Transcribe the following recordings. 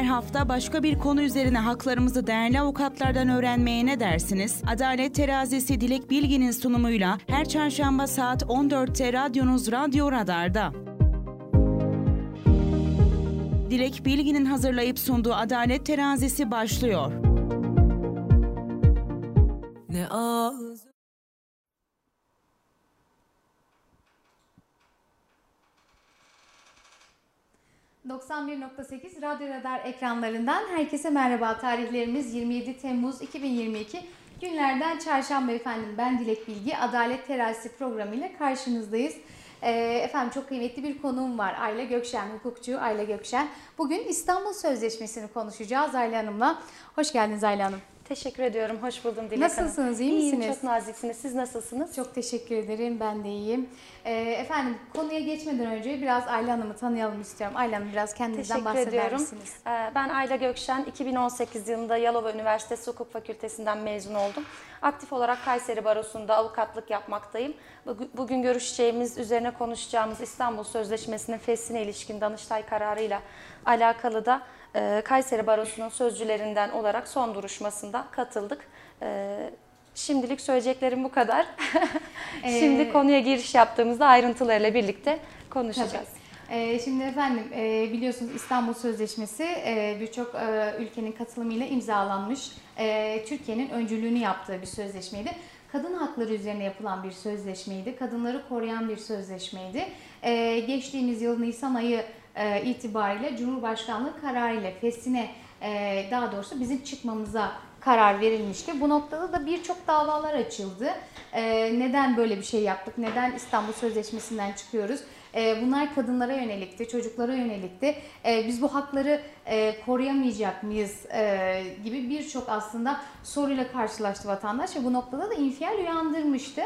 Her hafta başka bir konu üzerine haklarımızı değerli avukatlardan öğrenmeye ne dersiniz? Adalet Terazisi Dilek Bilgin'in sunumuyla her çarşamba saat 14'te radyonuz Radyo Radar'da. Dilek Bilgin'in hazırlayıp sunduğu Adalet Terazisi başlıyor. Ne ağız 91.8 Radyo Radar ekranlarından herkese merhaba. Tarihlerimiz 27 Temmuz 2022. Günlerden çarşamba efendim. Ben Dilek Bilgi. Adalet Terazisi programıyla karşınızdayız. Ee, efendim çok kıymetli bir konuğum var. Ayla Gökşen, hukukçu Ayla Gökşen. Bugün İstanbul Sözleşmesi'ni konuşacağız Ayla Hanım'la. Hoş geldiniz Ayla Hanım. Teşekkür ediyorum. Hoş buldum Dilek Nasılsınız? iyi misiniz? İyiyim, çok naziksiniz. Siz nasılsınız? Çok teşekkür ederim. Ben de iyiyim. Ee, efendim konuya geçmeden önce biraz Ayla Hanım'ı tanıyalım istiyorum. Ayla Hanım biraz kendinizden teşekkür bahseder ediyorum. misiniz? Ee, ben Ayla Gökşen. 2018 yılında Yalova Üniversitesi Hukuk Fakültesinden mezun oldum. Aktif olarak Kayseri Barosu'nda avukatlık yapmaktayım. Bugün görüşeceğimiz, üzerine konuşacağımız İstanbul Sözleşmesi'nin feshine ilişkin Danıştay kararıyla alakalı da Kayseri Barosu'nun sözcülerinden olarak son duruşmasında katıldık. E, şimdilik söyleyeceklerim bu kadar. Şimdi ee, konuya giriş yaptığımızda ayrıntılarıyla birlikte konuşacağız. Tabii. Şimdi efendim e, biliyorsunuz İstanbul Sözleşmesi birçok ülkenin katılımıyla imzalanmış. Türkiye'nin öncülüğünü yaptığı bir sözleşmeydi. Kadın hakları üzerine yapılan bir sözleşmeydi. Kadınları koruyan bir sözleşmeydi. Geçtiğimiz yıl Nisan ayı e, itibariyle Cumhurbaşkanlığı kararı ile fesine e, daha doğrusu bizim çıkmamıza karar verilmişti. Bu noktada da birçok davalar açıldı. E, neden böyle bir şey yaptık? Neden İstanbul Sözleşmesi'nden çıkıyoruz? E, bunlar kadınlara yönelikti, çocuklara yönelikti. E, biz bu hakları e, koruyamayacak mıyız e, gibi birçok aslında soruyla karşılaştı vatandaş ve bu noktada da infial uyandırmıştı.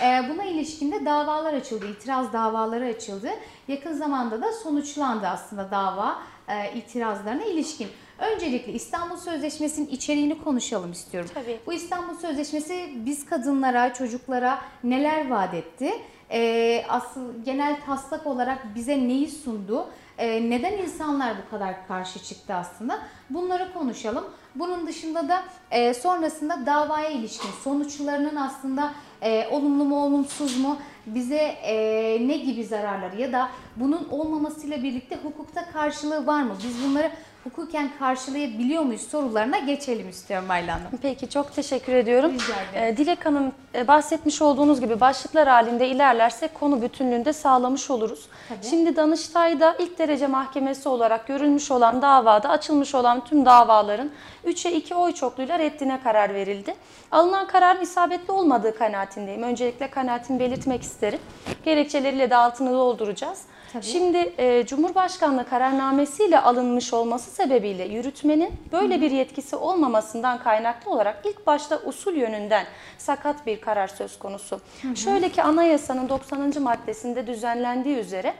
E, buna ilişkin de davalar açıldı, itiraz davaları açıldı. Yakın zamanda da sonuçlandı aslında dava e, itirazlarına ilişkin. Öncelikle İstanbul Sözleşmesi'nin içeriğini konuşalım istiyorum. Tabii. Bu İstanbul Sözleşmesi biz kadınlara, çocuklara neler vaat etti? Ee, asıl genel taslak olarak bize neyi sundu? Ee, neden insanlar bu kadar karşı çıktı aslında? Bunları konuşalım. Bunun dışında da e, sonrasında davaya ilişkin sonuçlarının aslında e, olumlu mu olumsuz mu bize e, ne gibi zararları ya da bunun olmamasıyla birlikte hukukta karşılığı var mı? Biz bunları hukuken karşılayabiliyor muyuz sorularına geçelim istiyorum Ayla Hanım. Peki çok teşekkür ediyorum. Ee, Dilek Hanım e, bahsetmiş olduğunuz gibi başlıklar halinde ilerlersek konu bütünlüğünde sağlamış oluruz. Tabii. Şimdi Danıştay'da ilk derece mahkemesi olarak görülmüş olan davada açılmış olan tüm davaların 3'e 2 oy çokluğuyla reddine karar verildi. Alınan kararın isabetli olmadığı kanaatindeyim. Öncelikle kanaatimi belirtmek isterim. Gerekçeleriyle de altını dolduracağız. Tabii. Şimdi e, Cumhurbaşkanlığı kararnamesiyle alınmış olması sebebiyle yürütmenin böyle Hı. bir yetkisi olmamasından kaynaklı olarak ilk başta usul yönünden sakat bir karar söz konusu. Hı Şöyle ki anayasanın 90. maddesinde düzenlendiği üzere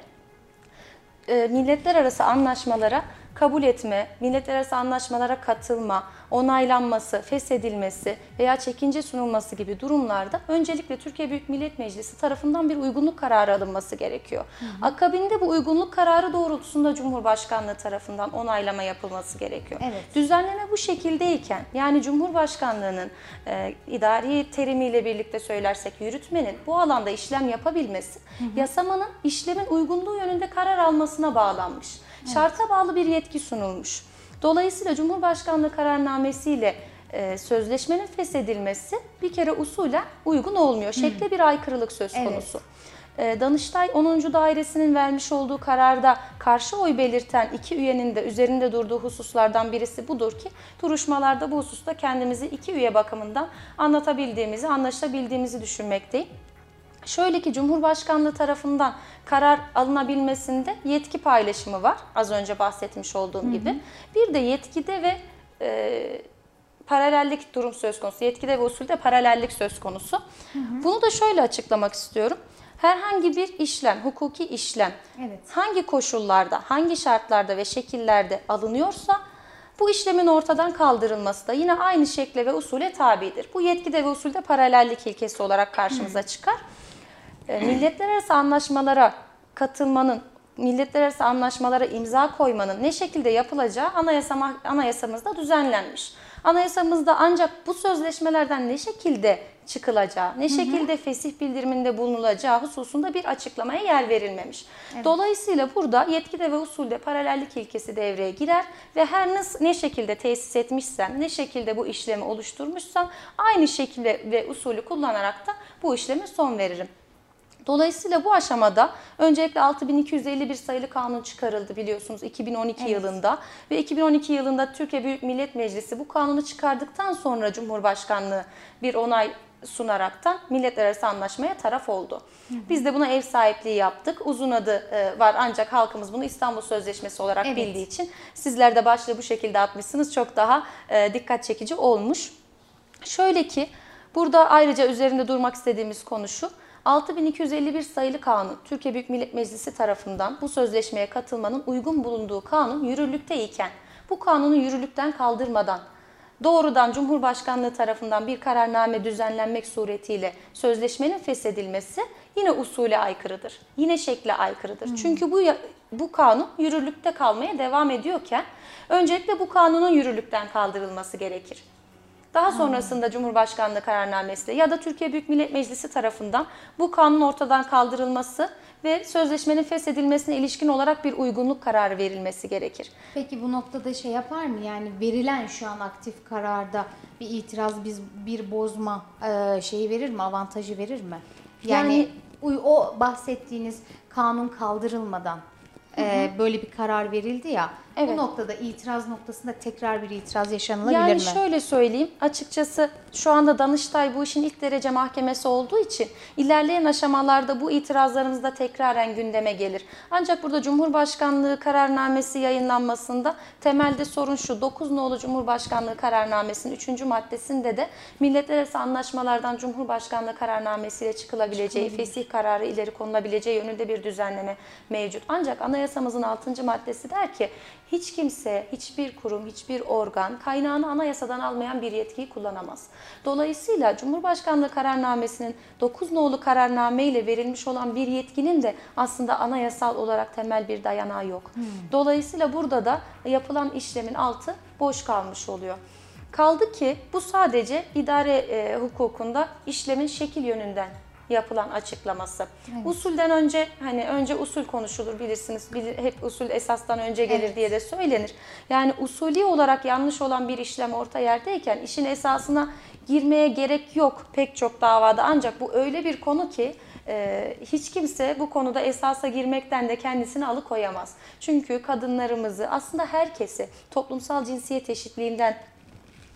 e, milletler arası anlaşmalara kabul etme, milletler arası anlaşmalara katılma, onaylanması, feshedilmesi veya çekince sunulması gibi durumlarda öncelikle Türkiye Büyük Millet Meclisi tarafından bir uygunluk kararı alınması gerekiyor. Hı hı. Akabinde bu uygunluk kararı doğrultusunda Cumhurbaşkanlığı tarafından onaylama yapılması gerekiyor. Evet. Düzenleme bu şekildeyken yani Cumhurbaşkanlığının e, idari terimiyle birlikte söylersek yürütmenin bu alanda işlem yapabilmesi hı hı. yasamanın işlemin uygunluğu yönünde karar almasına bağlanmış. Evet. Şarta bağlı bir yetki sunulmuş. Dolayısıyla Cumhurbaşkanlığı kararnamesiyle e, sözleşmenin feshedilmesi bir kere usulen uygun olmuyor. Şekle bir aykırılık söz konusu. Evet. Danıştay 10. Dairesinin vermiş olduğu kararda karşı oy belirten iki üyenin de üzerinde durduğu hususlardan birisi budur ki duruşmalarda bu hususta kendimizi iki üye bakımından anlatabildiğimizi, anlaşabildiğimizi düşünmekteyim. Şöyle ki Cumhurbaşkanlığı tarafından karar alınabilmesinde yetki paylaşımı var. Az önce bahsetmiş olduğum hı hı. gibi. Bir de yetkide ve e, paralellik durum söz konusu. Yetkide ve usulde paralellik söz konusu. Hı hı. Bunu da şöyle açıklamak istiyorum. Herhangi bir işlem, hukuki işlem evet. hangi koşullarda, hangi şartlarda ve şekillerde alınıyorsa bu işlemin ortadan kaldırılması da yine aynı şekle ve usule tabidir. Bu yetkide ve usulde paralellik ilkesi olarak karşımıza çıkar. E, milletler arası anlaşmalara katılmanın milletler arası anlaşmalara imza koymanın ne şekilde yapılacağı anayasa, anayasamızda düzenlenmiş. Anayasamızda ancak bu sözleşmelerden ne şekilde çıkılacağı, ne şekilde fesih bildiriminde bulunulacağı hususunda bir açıklamaya yer verilmemiş. Evet. Dolayısıyla burada yetkide ve usulde paralellik ilkesi devreye girer ve her ne şekilde tesis etmişsen, ne şekilde bu işlemi oluşturmuşsan aynı şekilde ve usulü kullanarak da bu işleme son veririm. Dolayısıyla bu aşamada öncelikle 6251 sayılı kanun çıkarıldı biliyorsunuz 2012 evet. yılında ve 2012 yılında Türkiye Büyük Millet Meclisi bu kanunu çıkardıktan sonra Cumhurbaşkanlığı bir onay sunaraktan milletler arası anlaşmaya taraf oldu. Hı hı. Biz de buna ev sahipliği yaptık. Uzun adı e, var ancak halkımız bunu İstanbul Sözleşmesi olarak evet. bildiği için sizler de başlığı bu şekilde atmışsınız. Çok daha e, dikkat çekici olmuş. Şöyle ki burada ayrıca üzerinde durmak istediğimiz konu şu. 6251 sayılı kanun Türkiye Büyük Millet Meclisi tarafından bu sözleşmeye katılmanın uygun bulunduğu kanun yürürlükte iken bu kanunu yürürlükten kaldırmadan doğrudan Cumhurbaşkanlığı tarafından bir kararname düzenlenmek suretiyle sözleşmenin feshedilmesi yine usule aykırıdır. Yine şekle aykırıdır. Hmm. Çünkü bu bu kanun yürürlükte kalmaya devam ediyorken öncelikle bu kanunun yürürlükten kaldırılması gerekir. Daha sonrasında Cumhurbaşkanlığı kararnamesiyle ya da Türkiye Büyük Millet Meclisi tarafından bu kanun ortadan kaldırılması ve sözleşmenin feshedilmesine ilişkin olarak bir uygunluk kararı verilmesi gerekir. Peki bu noktada şey yapar mı? Yani verilen şu an aktif kararda bir itiraz, biz bir bozma e, şeyi verir mi? Avantajı verir mi? Yani, yani o bahsettiğiniz kanun kaldırılmadan e, böyle bir karar verildi ya. Evet. Bu noktada itiraz noktasında tekrar bir itiraz yaşanılabilir yani mi? Yani şöyle söyleyeyim. Açıkçası şu anda Danıştay bu işin ilk derece mahkemesi olduğu için ilerleyen aşamalarda bu itirazlarımız da tekraren gündeme gelir. Ancak burada Cumhurbaşkanlığı kararnamesi yayınlanmasında temelde sorun şu. 9 nolu Cumhurbaşkanlığı kararnamesinin 3. maddesinde de milletler arası anlaşmalardan Cumhurbaşkanlığı kararnamesiyle çıkılabileceği, fesih kararı ileri konulabileceği yönünde bir düzenleme mevcut. Ancak anayasamızın 6. maddesi der ki hiç kimse, hiçbir kurum, hiçbir organ kaynağını anayasadan almayan bir yetkiyi kullanamaz. Dolayısıyla Cumhurbaşkanlığı kararnamesinin 9 nolu kararname ile verilmiş olan bir yetkinin de aslında anayasal olarak temel bir dayanağı yok. Hmm. Dolayısıyla burada da yapılan işlemin altı boş kalmış oluyor. Kaldı ki bu sadece idare e, hukukunda işlemin şekil yönünden yapılan açıklaması. Evet. Usulden önce hani önce usul konuşulur bilirsiniz. Bilir, hep usul esastan önce gelir evet. diye de söylenir. Yani usulü olarak yanlış olan bir işlem orta yerdeyken işin esasına girmeye gerek yok pek çok davada. Ancak bu öyle bir konu ki e, hiç kimse bu konuda esasa girmekten de kendisini alıkoyamaz. Çünkü kadınlarımızı aslında herkesi toplumsal cinsiyet eşitliğinden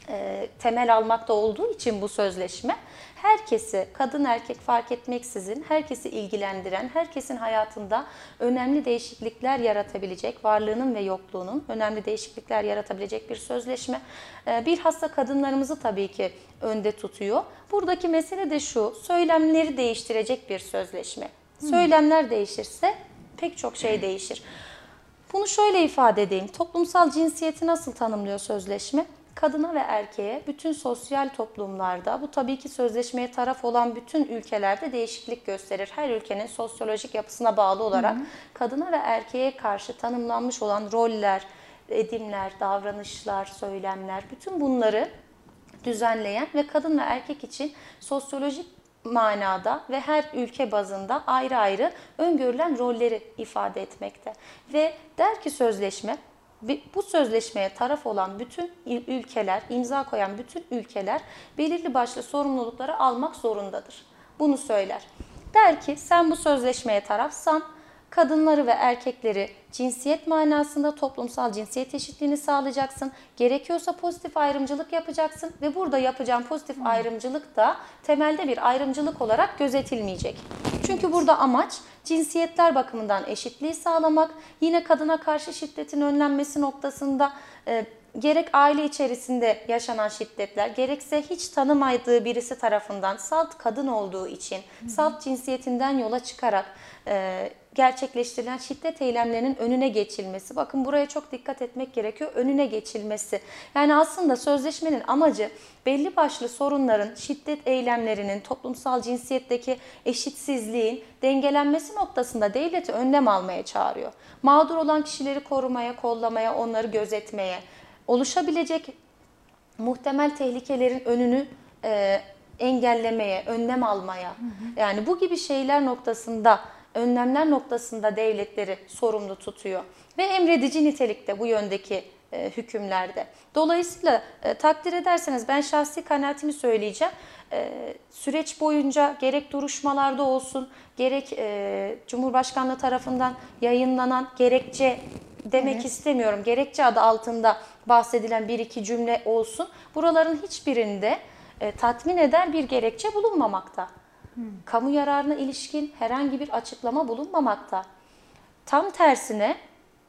e, temel almakta olduğu için bu sözleşme herkesi kadın erkek fark etmeksizin herkesi ilgilendiren, herkesin hayatında önemli değişiklikler yaratabilecek, varlığının ve yokluğunun önemli değişiklikler yaratabilecek bir sözleşme. Ee, bilhassa kadınlarımızı tabii ki önde tutuyor. Buradaki mesele de şu, söylemleri değiştirecek bir sözleşme. Söylemler değişirse pek çok şey değişir. Bunu şöyle ifade edeyim. Toplumsal cinsiyeti nasıl tanımlıyor sözleşme? Kadına ve erkeğe bütün sosyal toplumlarda bu tabii ki sözleşmeye taraf olan bütün ülkelerde değişiklik gösterir. Her ülkenin sosyolojik yapısına bağlı olarak hı hı. kadına ve erkeğe karşı tanımlanmış olan roller, edimler, davranışlar, söylemler bütün bunları düzenleyen ve kadın ve erkek için sosyolojik manada ve her ülke bazında ayrı ayrı öngörülen rolleri ifade etmekte. Ve der ki sözleşme bu sözleşmeye taraf olan bütün ülkeler, imza koyan bütün ülkeler belirli başlı sorumlulukları almak zorundadır. Bunu söyler. Der ki sen bu sözleşmeye tarafsan kadınları ve erkekleri cinsiyet manasında toplumsal cinsiyet eşitliğini sağlayacaksın. Gerekiyorsa pozitif ayrımcılık yapacaksın ve burada yapacağın pozitif hmm. ayrımcılık da temelde bir ayrımcılık olarak gözetilmeyecek. Çünkü burada amaç cinsiyetler bakımından eşitliği sağlamak, yine kadına karşı şiddetin önlenmesi noktasında e, gerek aile içerisinde yaşanan şiddetler, gerekse hiç tanımadığı birisi tarafından salt kadın olduğu için, salt cinsiyetinden yola çıkarak e, gerçekleştirilen şiddet eylemlerinin önüne geçilmesi. Bakın buraya çok dikkat etmek gerekiyor. Önüne geçilmesi. Yani aslında sözleşmenin amacı belli başlı sorunların, şiddet eylemlerinin, toplumsal cinsiyetteki eşitsizliğin dengelenmesi noktasında devleti önlem almaya çağırıyor. Mağdur olan kişileri korumaya, kollamaya, onları gözetmeye, oluşabilecek muhtemel tehlikelerin önünü e, engellemeye, önlem almaya. Hı hı. Yani bu gibi şeyler noktasında önlemler noktasında devletleri sorumlu tutuyor. Ve emredici nitelikte bu yöndeki e, hükümlerde. Dolayısıyla e, takdir ederseniz ben şahsi kanaatimi söyleyeceğim. E, süreç boyunca gerek duruşmalarda olsun, gerek e, Cumhurbaşkanlığı tarafından yayınlanan gerekçe demek evet. istemiyorum. Gerekçe adı altında bahsedilen bir iki cümle olsun. Buraların hiçbirinde e, tatmin eder bir gerekçe bulunmamakta. Kamu yararına ilişkin herhangi bir açıklama bulunmamakta. Tam tersine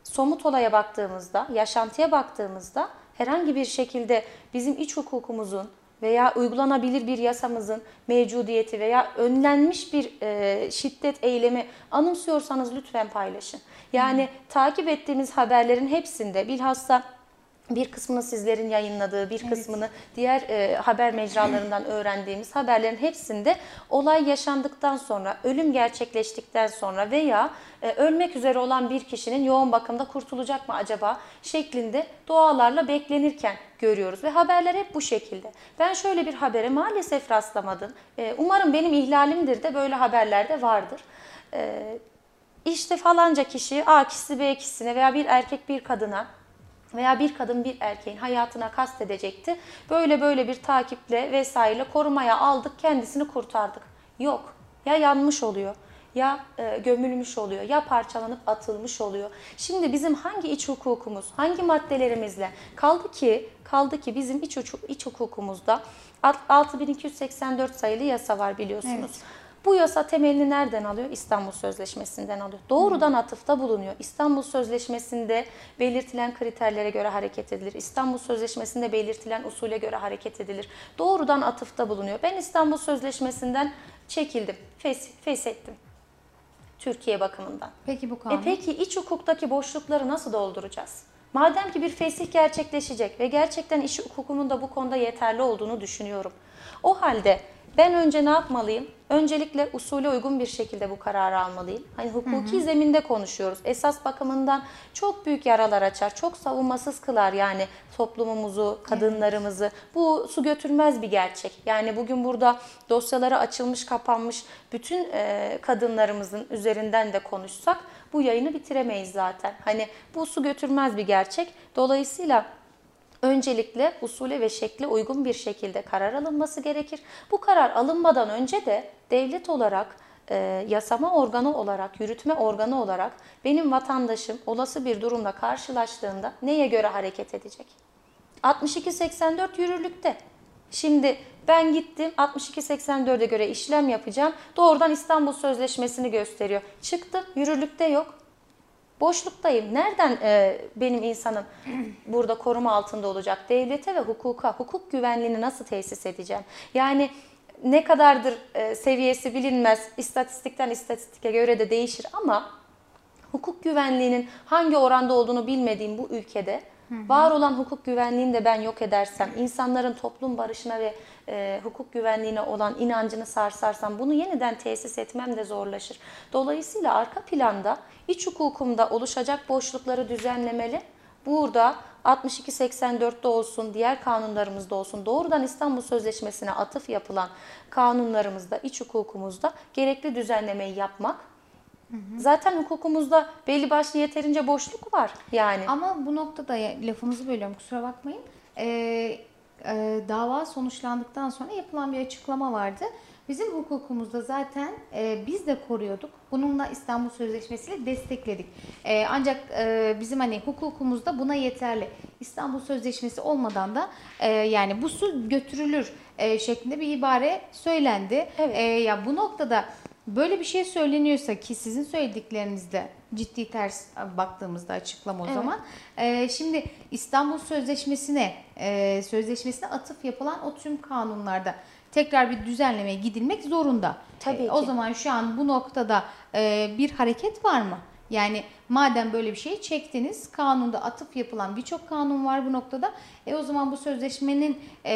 somut olaya baktığımızda, yaşantıya baktığımızda herhangi bir şekilde bizim iç hukukumuzun veya uygulanabilir bir yasamızın mevcudiyeti veya önlenmiş bir e, şiddet eylemi anımsıyorsanız lütfen paylaşın. Yani hmm. takip ettiğimiz haberlerin hepsinde bilhassa bir kısmını sizlerin yayınladığı, bir evet. kısmını diğer e, haber mecralarından öğrendiğimiz haberlerin hepsinde olay yaşandıktan sonra, ölüm gerçekleştikten sonra veya e, ölmek üzere olan bir kişinin yoğun bakımda kurtulacak mı acaba şeklinde dualarla beklenirken görüyoruz ve haberler hep bu şekilde. Ben şöyle bir habere maalesef rastlamadım. E, umarım benim ihlalimdir de böyle haberlerde vardır. E, işte falanca kişi A kişisi B kişisine veya bir erkek bir kadına veya bir kadın bir erkeğin hayatına kastedecekti. Böyle böyle bir takiple vesaire korumaya aldık kendisini kurtardık. Yok ya yanmış oluyor ya e, gömülmüş oluyor ya parçalanıp atılmış oluyor. Şimdi bizim hangi iç hukukumuz, hangi maddelerimizle kaldı ki kaldı ki bizim iç, iç hukukumuzda 6284 sayılı yasa var biliyorsunuz. Evet. Bu yasa temelini nereden alıyor? İstanbul Sözleşmesi'nden alıyor. Doğrudan atıfta bulunuyor. İstanbul Sözleşmesi'nde belirtilen kriterlere göre hareket edilir. İstanbul Sözleşmesi'nde belirtilen usule göre hareket edilir. Doğrudan atıfta bulunuyor. Ben İstanbul Sözleşmesi'nden çekildim, fes feshettim. Türkiye bakımından. Peki bu kanun? E peki iç hukuktaki boşlukları nasıl dolduracağız? Madem ki bir fesih gerçekleşecek ve gerçekten iş hukukunun da bu konuda yeterli olduğunu düşünüyorum. O halde ben önce ne yapmalıyım? Öncelikle usule uygun bir şekilde bu kararı almalıyım. Hani hukuki hı hı. zeminde konuşuyoruz. Esas bakımından çok büyük yaralar açar, çok savunmasız kılar yani toplumumuzu, kadınlarımızı. Evet. Bu su götürmez bir gerçek. Yani bugün burada dosyaları açılmış, kapanmış bütün e, kadınlarımızın üzerinden de konuşsak bu yayını bitiremeyiz zaten. Hani bu su götürmez bir gerçek. Dolayısıyla öncelikle usule ve şekle uygun bir şekilde karar alınması gerekir. Bu karar alınmadan önce de devlet olarak e, yasama organı olarak, yürütme organı olarak benim vatandaşım olası bir durumla karşılaştığında neye göre hareket edecek? 62-84 yürürlükte. Şimdi ben gittim 62-84'e göre işlem yapacağım. Doğrudan İstanbul Sözleşmesi'ni gösteriyor. Çıktım yürürlükte yok. Boşluktayım. Nereden e, benim insanım burada koruma altında olacak? Devlete ve hukuka, hukuk güvenliğini nasıl tesis edeceğim? Yani ne kadardır e, seviyesi bilinmez. İstatistikten istatistike göre de değişir ama hukuk güvenliğinin hangi oranda olduğunu bilmediğim bu ülkede Hı hı. Var olan hukuk güvenliğini de ben yok edersem, insanların toplum barışına ve e, hukuk güvenliğine olan inancını sarsarsam bunu yeniden tesis etmem de zorlaşır. Dolayısıyla arka planda iç hukukumda oluşacak boşlukları düzenlemeli. Burada 62-84'te olsun, diğer kanunlarımızda olsun, doğrudan İstanbul Sözleşmesi'ne atıf yapılan kanunlarımızda, iç hukukumuzda gerekli düzenlemeyi yapmak Hı hı. Zaten hukukumuzda belli başlı yeterince boşluk var yani. Ama bu noktada lafınızı bölüyorum kusura bakmayın. Ee, e, dava sonuçlandıktan sonra yapılan bir açıklama vardı. Bizim hukukumuzda zaten e, biz de koruyorduk. Bununla İstanbul Sözleşmesi ile destekledik. E, ancak e, bizim hani hukukumuzda buna yeterli. İstanbul Sözleşmesi olmadan da e, yani bu su götürülür e, şeklinde bir ibare söylendi. Evet. E, ya bu noktada Böyle bir şey söyleniyorsa ki sizin söylediklerinizde ciddi ters baktığımızda açıklama o Evet. zaman. Ee, şimdi İstanbul Sözleşmesi'ne e, sözleşmesine atıf yapılan o tüm kanunlarda tekrar bir düzenlemeye gidilmek zorunda. Tabii Ee, O ki. zaman şu an bu noktada e, bir hareket var mı? Yani madem böyle bir şey çektiniz, kanunda atıf yapılan birçok kanun var bu noktada. E o zaman bu sözleşmenin e,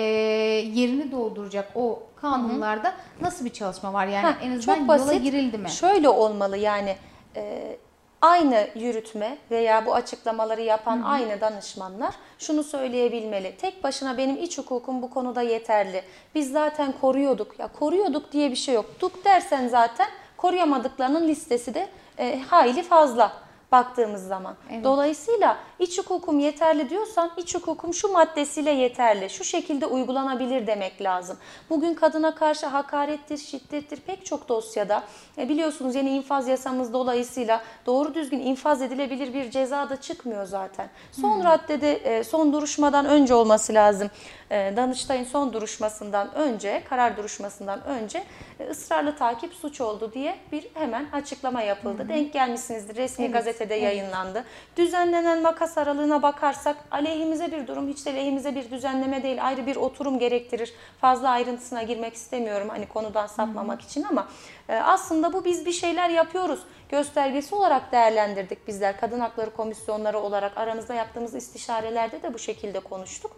yerini dolduracak o kanunlarda nasıl bir çalışma var? Yani Heh, en azından çok yola basit. girildi mi? Şöyle olmalı yani e, aynı yürütme veya bu açıklamaları yapan aynı danışmanlar şunu söyleyebilmeli. Tek başına benim iç hukukum bu konuda yeterli. Biz zaten koruyorduk. Ya koruyorduk diye bir şey yok. Duk dersen zaten koruyamadıklarının listesi de e, hayli fazla baktığımız zaman. Evet. Dolayısıyla iç hukukum yeterli diyorsan iç hukukum şu maddesiyle yeterli. Şu şekilde uygulanabilir demek lazım. Bugün kadına karşı hakarettir, şiddettir pek çok dosyada e, biliyorsunuz yeni infaz yasamız dolayısıyla doğru düzgün infaz edilebilir bir ceza da çıkmıyor zaten. Son raddede e, son duruşmadan önce olması lazım. E, Danıştay'ın son duruşmasından önce, karar duruşmasından önce e, ısrarlı takip suç oldu diye bir hemen açıklama yapıldı. Denk gelmişsinizdir. Resmi Evet, gazetede evet. yayınlandı. Düzenlenen makas aralığına bakarsak aleyhimize bir durum, hiç de lehimize bir düzenleme değil. Ayrı bir oturum gerektirir. Fazla ayrıntısına girmek istemiyorum hani konudan sapmamak için ama e, aslında bu biz bir şeyler yapıyoruz. Göstergesi olarak değerlendirdik bizler. Kadın Hakları Komisyonları olarak aramızda yaptığımız istişarelerde de bu şekilde konuştuk.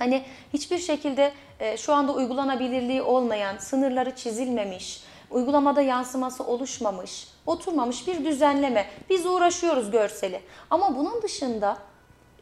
Hani hiçbir şekilde e, şu anda uygulanabilirliği olmayan, sınırları çizilmemiş, uygulamada yansıması oluşmamış, oturmamış bir düzenleme. Biz uğraşıyoruz görseli. Ama bunun dışında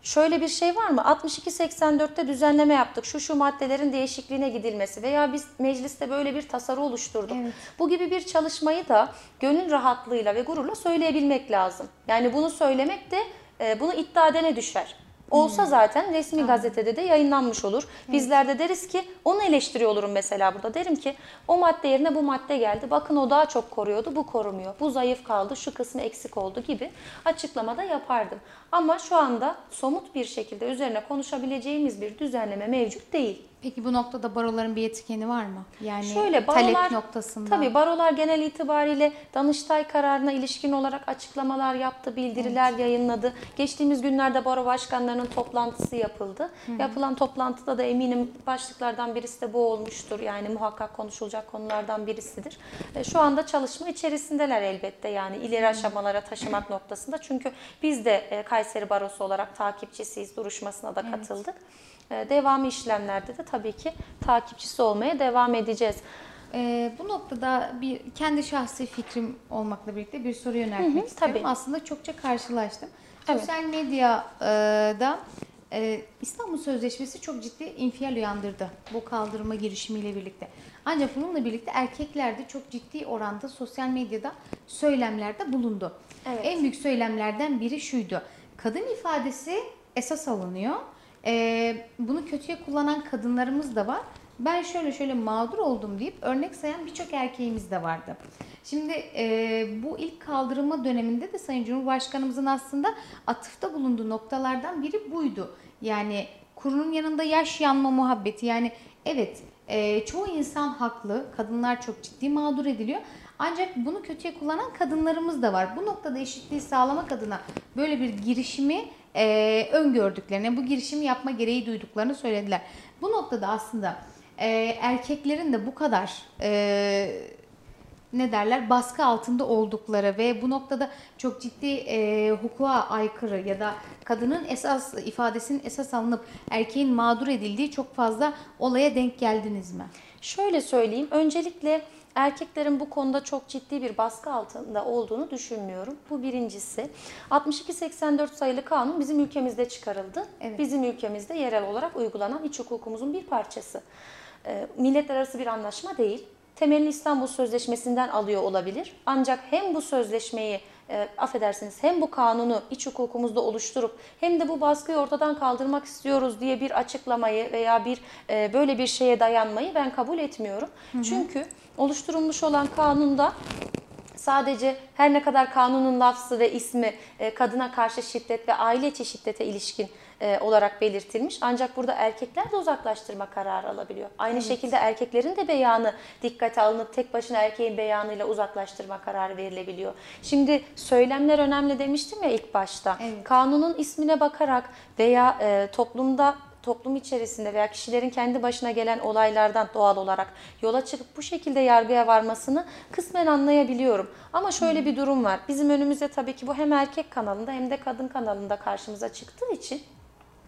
şöyle bir şey var mı? 62-84'te düzenleme yaptık. Şu şu maddelerin değişikliğine gidilmesi veya biz mecliste böyle bir tasarı oluşturduk. Evet. Bu gibi bir çalışmayı da gönül rahatlığıyla ve gururla söyleyebilmek lazım. Yani bunu söylemek de e, bunu iddia edene düşer. Olsa zaten resmi gazetede de yayınlanmış olur. Bizler de deriz ki onu eleştiriyor olurum mesela burada. Derim ki o madde yerine bu madde geldi. Bakın o daha çok koruyordu, bu korumuyor. Bu zayıf kaldı, şu kısmı eksik oldu gibi açıklamada yapardım. Ama şu anda somut bir şekilde üzerine konuşabileceğimiz bir düzenleme mevcut değil. Peki bu noktada baroların bir etkeni var mı? Yani Şöyle talep barolar, noktasında. Tabii barolar genel itibariyle Danıştay kararına ilişkin olarak açıklamalar yaptı, bildiriler yayınladı. Geçtiğimiz günlerde baro başkanlarının toplantısı yapıldı. Yapılan toplantıda da eminim başlıklardan birisi de bu olmuştur. Yani muhakkak konuşulacak konulardan birisidir. E, Şu anda çalışma içerisindeler elbette yani ileri aşamalara taşımak noktasında. Çünkü biz de e, Kayseri Barosu olarak takipçisiyiz, duruşmasına da katıldık. E, Devamı işlemlerde de tabii ki takipçisi olmaya devam edeceğiz. Ee, bu noktada bir kendi şahsi fikrim olmakla birlikte bir soru yöneltmek Hı hı, istiyorum. tabii. Aslında çokça karşılaştım. Evet. Sosyal medyada e, İstanbul Sözleşmesi çok ciddi infial uyandırdı bu kaldırma girişimiyle birlikte. Ancak bununla birlikte erkekler de çok ciddi oranda sosyal medyada söylemlerde bulundu. Evet. En büyük söylemlerden biri şuydu. Kadın ifadesi esas alınıyor. Ee, bunu kötüye kullanan kadınlarımız da var. Ben şöyle şöyle mağdur oldum deyip örnek sayan birçok erkeğimiz de vardı. Şimdi e, bu ilk kaldırılma döneminde de Sayın Cumhurbaşkanımızın aslında atıfta bulunduğu noktalardan biri buydu. Yani kurunun yanında yaş yanma muhabbeti. Yani evet e, çoğu insan haklı. Kadınlar çok ciddi mağdur ediliyor. Ancak bunu kötüye kullanan kadınlarımız da var. Bu noktada eşitliği sağlamak adına böyle bir girişimi e, öngördüklerini, bu girişimi yapma gereği duyduklarını söylediler. Bu noktada aslında e, erkeklerin de bu kadar e, ne derler baskı altında oldukları ve bu noktada çok ciddi e, hukuka aykırı ya da kadının esas ifadesinin esas alınıp erkeğin mağdur edildiği çok fazla olaya denk geldiniz mi? Şöyle söyleyeyim. Öncelikle erkeklerin bu konuda çok ciddi bir baskı altında olduğunu düşünmüyorum. Bu birincisi. 62-84 sayılı kanun bizim ülkemizde çıkarıldı. Evet. Bizim ülkemizde yerel olarak uygulanan iç hukukumuzun bir parçası. Ee, milletler arası bir anlaşma değil. Temelini İstanbul Sözleşmesi'nden alıyor olabilir. Ancak hem bu sözleşmeyi e, affedersiniz hem bu kanunu iç hukukumuzda oluşturup hem de bu baskıyı ortadan kaldırmak istiyoruz diye bir açıklamayı veya bir e, böyle bir şeye dayanmayı ben kabul etmiyorum. Çünkü oluşturulmuş olan kanunda sadece her ne kadar kanunun lafzı ve ismi e, kadına karşı şiddet ve aile içi şiddete ilişkin e, olarak belirtilmiş. Ancak burada erkekler de uzaklaştırma kararı alabiliyor. Aynı evet. şekilde erkeklerin de beyanı dikkate alınıp tek başına erkeğin beyanıyla uzaklaştırma kararı verilebiliyor. Şimdi söylemler önemli demiştim ya ilk başta. Evet. Kanunun ismine bakarak veya e, toplumda toplum içerisinde veya kişilerin kendi başına gelen olaylardan doğal olarak yola çıkıp bu şekilde yargıya varmasını kısmen anlayabiliyorum. Ama şöyle bir durum var. Bizim önümüzde tabii ki bu hem erkek kanalında hem de kadın kanalında karşımıza çıktığı için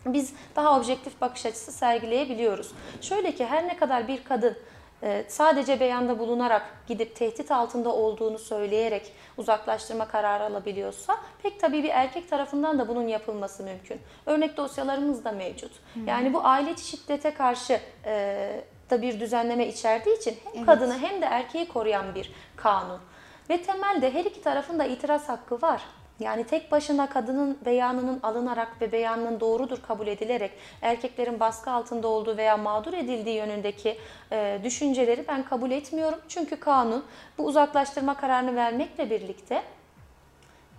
biz daha objektif bakış açısı sergileyebiliyoruz. Şöyle ki her ne kadar bir kadın e, sadece beyanda bulunarak gidip tehdit altında olduğunu söyleyerek uzaklaştırma kararı alabiliyorsa pek tabii bir erkek tarafından da bunun yapılması mümkün. Örnek dosyalarımız da mevcut. Hmm. Yani bu aile şiddete karşı e, da bir düzenleme içerdiği için hem evet. kadını hem de erkeği koruyan bir kanun. Ve temelde her iki tarafın da itiraz hakkı var. Yani tek başına kadının beyanının alınarak ve beyanının doğrudur kabul edilerek erkeklerin baskı altında olduğu veya mağdur edildiği yönündeki e, düşünceleri ben kabul etmiyorum. Çünkü kanun bu uzaklaştırma kararını vermekle birlikte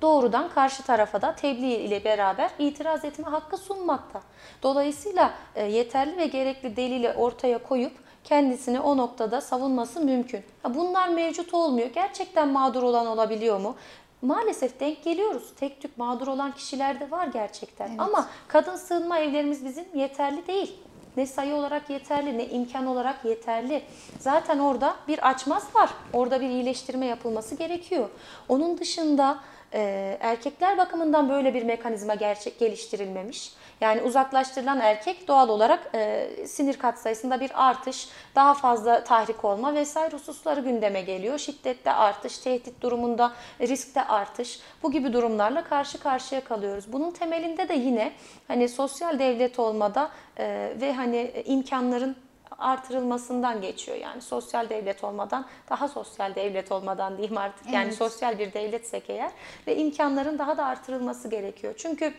doğrudan karşı tarafa da tebliğ ile beraber itiraz etme hakkı sunmakta. Dolayısıyla e, yeterli ve gerekli delili ortaya koyup kendisini o noktada savunması mümkün. Bunlar mevcut olmuyor. Gerçekten mağdur olan olabiliyor mu? Maalesef denk geliyoruz. Tek tük mağdur olan kişiler de var gerçekten. Evet. Ama kadın sığınma evlerimiz bizim yeterli değil. Ne sayı olarak yeterli ne imkan olarak yeterli. Zaten orada bir açmaz var. Orada bir iyileştirme yapılması gerekiyor. Onun dışında e, erkekler bakımından böyle bir mekanizma gerçek geliştirilmemiş. Yani uzaklaştırılan erkek doğal olarak e, sinir katsayısında bir artış, daha fazla tahrik olma vesaire hususları gündeme geliyor. Şiddette artış, tehdit durumunda riskte artış bu gibi durumlarla karşı karşıya kalıyoruz. Bunun temelinde de yine hani sosyal devlet olmada e, ve hani imkanların artırılmasından geçiyor. Yani sosyal devlet olmadan daha sosyal devlet olmadan diyeyim artık. Yani evet. sosyal bir devletsek eğer ve imkanların daha da artırılması gerekiyor. Çünkü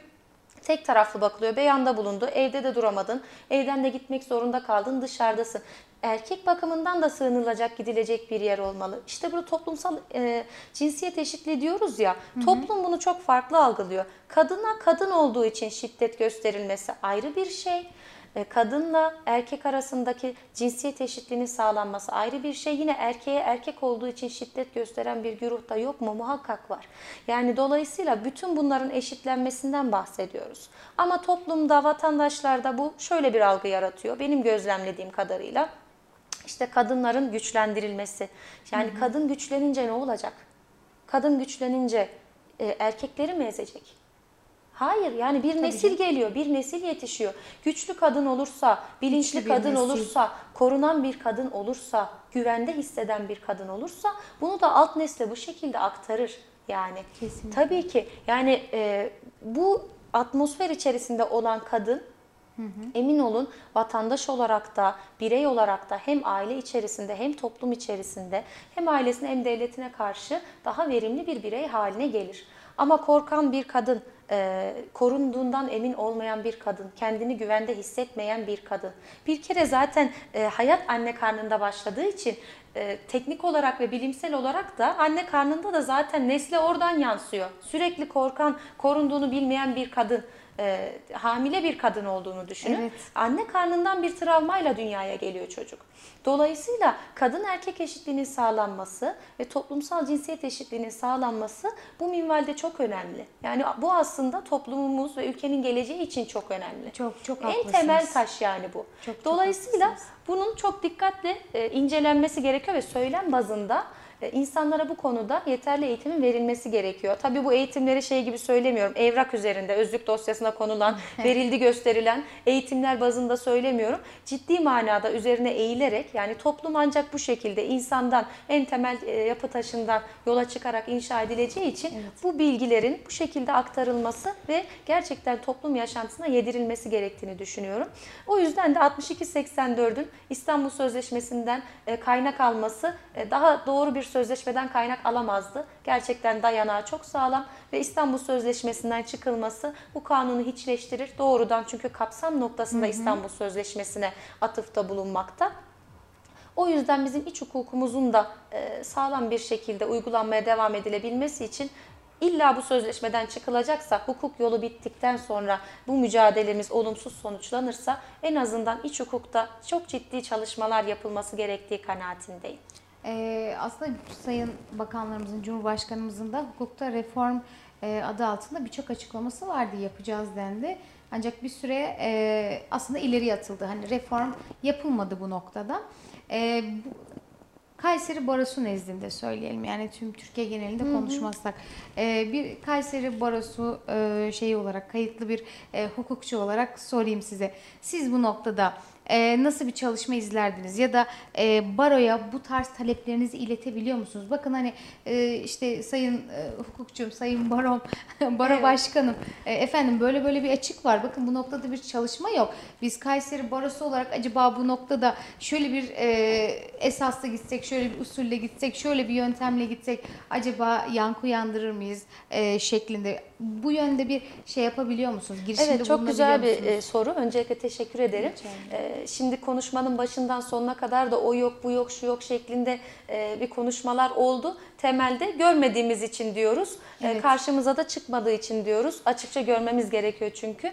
tek taraflı bakılıyor. Beyanda bulundu, evde de duramadın, evden de gitmek zorunda kaldın, dışarıdasın. Erkek bakımından da sığınılacak, gidilecek bir yer olmalı. İşte burada toplumsal e, cinsiyet eşitliği diyoruz ya, hı hı. toplum bunu çok farklı algılıyor. Kadına kadın olduğu için şiddet gösterilmesi ayrı bir şey kadınla erkek arasındaki cinsiyet eşitliğinin sağlanması ayrı bir şey. Yine erkeğe erkek olduğu için şiddet gösteren bir güruh da yok mu? Muhakkak var. Yani dolayısıyla bütün bunların eşitlenmesinden bahsediyoruz. Ama toplumda, vatandaşlarda bu şöyle bir algı yaratıyor. Benim gözlemlediğim kadarıyla işte kadınların güçlendirilmesi. Yani hı hı. kadın güçlenince ne olacak? Kadın güçlenince e, erkekleri mi ezecek? Hayır yani bir Tabii nesil ki. geliyor, bir nesil yetişiyor. Güçlü kadın olursa, bilinçli Güçlü kadın nesil. olursa, korunan bir kadın olursa, güvende hisseden bir kadın olursa bunu da alt nesle bu şekilde aktarır. Yani Kesinlikle. tabii ki yani e, bu atmosfer içerisinde olan kadın Hı hı. Emin olun vatandaş olarak da birey olarak da hem aile içerisinde hem toplum içerisinde hem ailesine hem devletine karşı daha verimli bir birey haline gelir. Ama korkan bir kadın, e, korunduğundan emin olmayan bir kadın, kendini güvende hissetmeyen bir kadın. Bir kere zaten e, hayat anne karnında başladığı için e, teknik olarak ve bilimsel olarak da anne karnında da zaten nesle oradan yansıyor. Sürekli korkan, korunduğunu bilmeyen bir kadın e, hamile bir kadın olduğunu düşünün. Evet. Anne karnından bir travmayla dünyaya geliyor çocuk. Dolayısıyla kadın erkek eşitliğinin sağlanması ve toplumsal cinsiyet eşitliğinin sağlanması bu minvalde çok önemli. Yani bu aslında toplumumuz ve ülkenin geleceği için çok önemli. Çok çok haklısınız. En temel taş yani bu. Çok, Dolayısıyla çok bunun çok dikkatle e, incelenmesi gerekiyor ve söylem bazında insanlara bu konuda yeterli eğitimin verilmesi gerekiyor. Tabii bu eğitimleri şey gibi söylemiyorum. Evrak üzerinde özlük dosyasına konulan, verildi gösterilen eğitimler bazında söylemiyorum. Ciddi manada üzerine eğilerek yani toplum ancak bu şekilde insandan en temel e, yapı taşından yola çıkarak inşa edileceği için evet. bu bilgilerin bu şekilde aktarılması ve gerçekten toplum yaşantısına yedirilmesi gerektiğini düşünüyorum. O yüzden de 6284'ün İstanbul Sözleşmesi'nden e, kaynak alması daha doğru bir sözleşmeden kaynak alamazdı. Gerçekten dayanağı çok sağlam ve İstanbul Sözleşmesi'nden çıkılması bu kanunu hiçleştirir. Doğrudan çünkü kapsam noktasında hı hı. İstanbul Sözleşmesi'ne atıfta bulunmakta. O yüzden bizim iç hukukumuzun da e, sağlam bir şekilde uygulanmaya devam edilebilmesi için İlla bu sözleşmeden çıkılacaksa, hukuk yolu bittikten sonra bu mücadelemiz olumsuz sonuçlanırsa en azından iç hukukta çok ciddi çalışmalar yapılması gerektiği kanaatindeyim. Ee, aslında Sayın Bakanlarımızın, Cumhurbaşkanımızın da hukukta reform e, adı altında birçok açıklaması vardı yapacağız dendi. Ancak bir süre e, aslında ileri atıldı. Hani reform yapılmadı bu noktada. E, bu, Kayseri Barosu nezdinde söyleyelim yani tüm Türkiye genelinde konuşmazsak e, bir Kayseri Barosu e, şeyi olarak kayıtlı bir e, hukukçu olarak sorayım size. Siz bu noktada e, nasıl bir çalışma izlerdiniz ya da e, baroya bu tarz taleplerinizi iletebiliyor musunuz? Bakın hani e, işte sayın e, hukukçum, sayın barom, baro Evet. başkanım e, efendim böyle böyle bir açık var. Bakın bu noktada bir çalışma yok. Biz Kayseri barosu olarak acaba bu noktada şöyle bir e, esasla gitsek, şöyle bir usulle gitsek, şöyle bir yöntemle gitsek acaba yankı uyandırır mıyız e, şeklinde. Bu yönde bir şey yapabiliyor musunuz? Girişimde Evet çok güzel bir e, soru. Öncelikle teşekkür ederim. E, şimdi konuşmanın başından sonuna kadar da o yok bu yok şu yok şeklinde e, bir konuşmalar oldu. Temelde görmediğimiz için diyoruz. E, Evet. karşımıza da çıkmadığı için diyoruz. Açıkça görmemiz gerekiyor çünkü.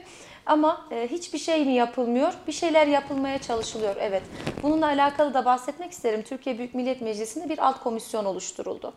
Ama e, hiçbir şey mi yapılmıyor? Bir şeyler yapılmaya çalışılıyor. Evet. Bununla alakalı da bahsetmek isterim. Türkiye Büyük Millet Meclisi'nde bir alt komisyon oluşturuldu.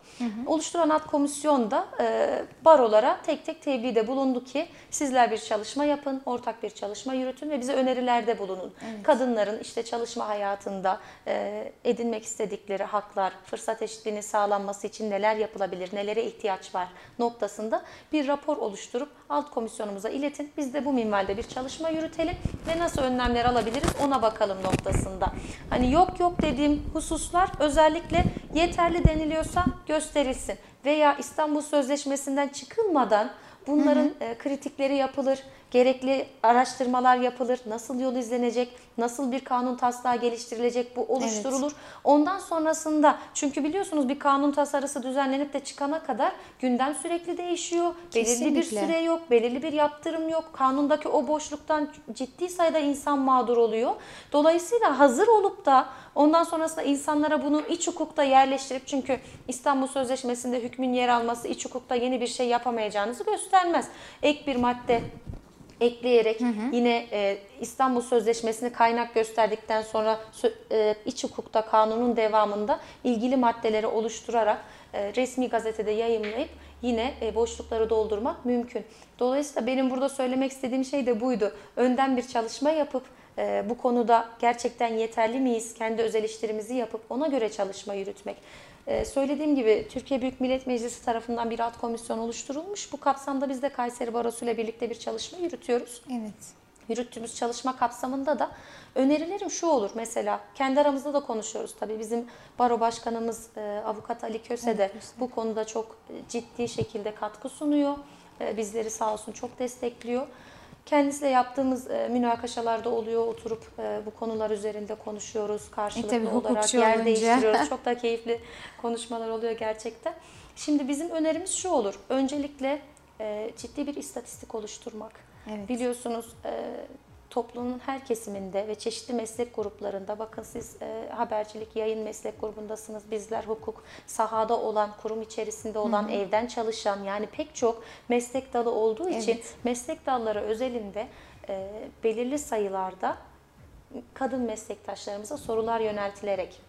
Oluşturan alt komisyon da e, barolara tek tek tebliğde bulundu ki sizler bir çalışma yapın, ortak bir çalışma yürütün ve bize önerilerde bulunun. Kadınların işte çalışma hayatında e, edinmek istedikleri haklar, fırsat eşitliğinin sağlanması için neler yapılabilir, nelere ihtiyaç var noktasında bir rapor oluşturup alt komisyonumuza iletin. Biz de bu minvalde bir çalışma yürütelim ve nasıl önlemler alabiliriz ona bakalım noktasında. Hani yok yok dediğim hususlar özellikle yeterli deniliyorsa gösterilsin veya İstanbul Sözleşmesi'nden çıkılmadan bunların e, kritikleri yapılır, gerekli araştırmalar yapılır, nasıl yol izlenecek, nasıl bir kanun taslağı geliştirilecek bu oluşturulur. Ondan sonrasında çünkü biliyorsunuz bir kanun tasarısı düzenlenip de çıkana kadar gündem sürekli değişiyor. Belirli bir Kesinlikle. süre yok, belirli bir yaptırım yok. Kanundaki o boşluktan ciddi sayıda insan mağdur oluyor. Dolayısıyla hazır olup da ondan sonrasında insanlara bunu iç hukukta yerleştirip çünkü İstanbul Sözleşmesi'nde hükmün yer alması iç hukukta yeni bir şey yapamayacağınızı göstermez. Ek bir madde ekleyerek yine e, İstanbul Sözleşmesi'ni kaynak gösterdikten sonra e, iç hukukta kanunun devamında ilgili maddeleri oluşturarak e, resmi gazetede yayımlayıp yine e, boşlukları doldurmak mümkün. Dolayısıyla benim burada söylemek istediğim şey de buydu. Önden bir çalışma yapıp e, bu konuda gerçekten yeterli miyiz? Kendi öz eleştirimizi yapıp ona göre çalışma yürütmek. E, söylediğim gibi Türkiye Büyük Millet Meclisi tarafından bir alt komisyon oluşturulmuş. Bu kapsamda biz de Kayseri Barosu ile birlikte bir çalışma yürütüyoruz. Evet. Yürüttüğümüz çalışma kapsamında da önerilerim şu olur mesela kendi aramızda da konuşuyoruz tabii bizim baro başkanımız e, avukat Ali Köse de bu konuda çok e, ciddi şekilde katkı sunuyor. E, bizleri sağ olsun çok destekliyor. Kendisiyle yaptığımız e, münakaşalarda oluyor. Oturup e, bu konular üzerinde konuşuyoruz. Karşılıklı tabii olarak yer olunca. değiştiriyoruz. Çok da keyifli konuşmalar oluyor gerçekten. Şimdi bizim önerimiz şu olur. Öncelikle e, ciddi bir istatistik oluşturmak. Evet. Biliyorsunuz e, toplumun her kesiminde ve çeşitli meslek gruplarında bakın siz e, habercilik, yayın meslek grubundasınız. Bizler hukuk, sahada olan, kurum içerisinde olan, evden çalışan yani pek çok meslek dalı olduğu için Evet. meslek dalları özelinde e, belirli sayılarda kadın meslektaşlarımıza sorular yöneltilerek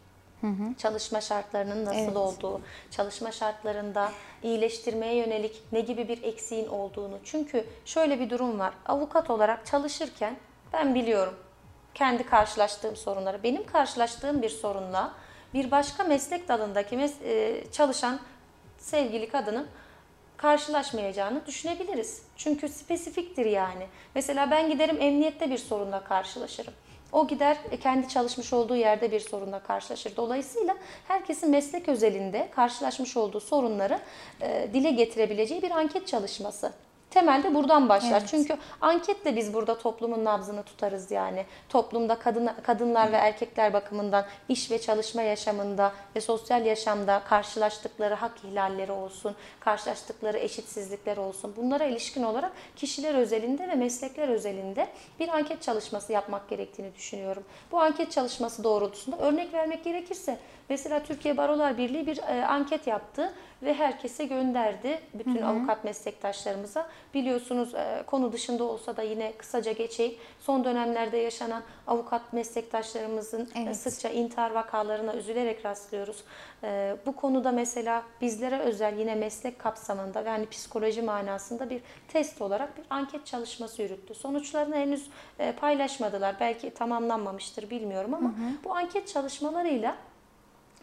çalışma şartlarının nasıl Evet. olduğu, çalışma şartlarında iyileştirmeye yönelik ne gibi bir eksiğin olduğunu. Çünkü şöyle bir durum var. Avukat olarak çalışırken ben biliyorum kendi karşılaştığım sorunları. Benim karşılaştığım bir sorunla bir başka meslek dalındaki mes- e, çalışan sevgili kadının karşılaşmayacağını düşünebiliriz. Çünkü spesifiktir yani. Mesela ben giderim emniyette bir sorunla karşılaşırım. O gider e, kendi çalışmış olduğu yerde bir sorunla karşılaşır. Dolayısıyla herkesin meslek özelinde karşılaşmış olduğu sorunları e, dile getirebileceği bir anket çalışması. Temelde buradan başlar. Evet. Çünkü anketle biz burada toplumun nabzını tutarız yani. Toplumda kadın kadınlar ve erkekler bakımından iş ve çalışma yaşamında ve sosyal yaşamda karşılaştıkları hak ihlalleri olsun, karşılaştıkları eşitsizlikler olsun. Bunlara ilişkin olarak kişiler özelinde ve meslekler özelinde bir anket çalışması yapmak gerektiğini düşünüyorum. Bu anket çalışması doğrultusunda örnek vermek gerekirse mesela Türkiye Barolar Birliği bir e, anket yaptı ve herkese gönderdi bütün avukat meslektaşlarımıza. Biliyorsunuz e, konu dışında olsa da yine kısaca geçeyim. Son dönemlerde yaşanan avukat meslektaşlarımızın e, Evet. sıkça intihar vakalarına üzülerek rastlıyoruz. E, bu konuda mesela bizlere özel yine meslek kapsamında ve hani psikoloji manasında bir test olarak bir anket çalışması yürüttü. Sonuçlarını henüz e, paylaşmadılar. Belki tamamlanmamıştır bilmiyorum ama bu anket çalışmalarıyla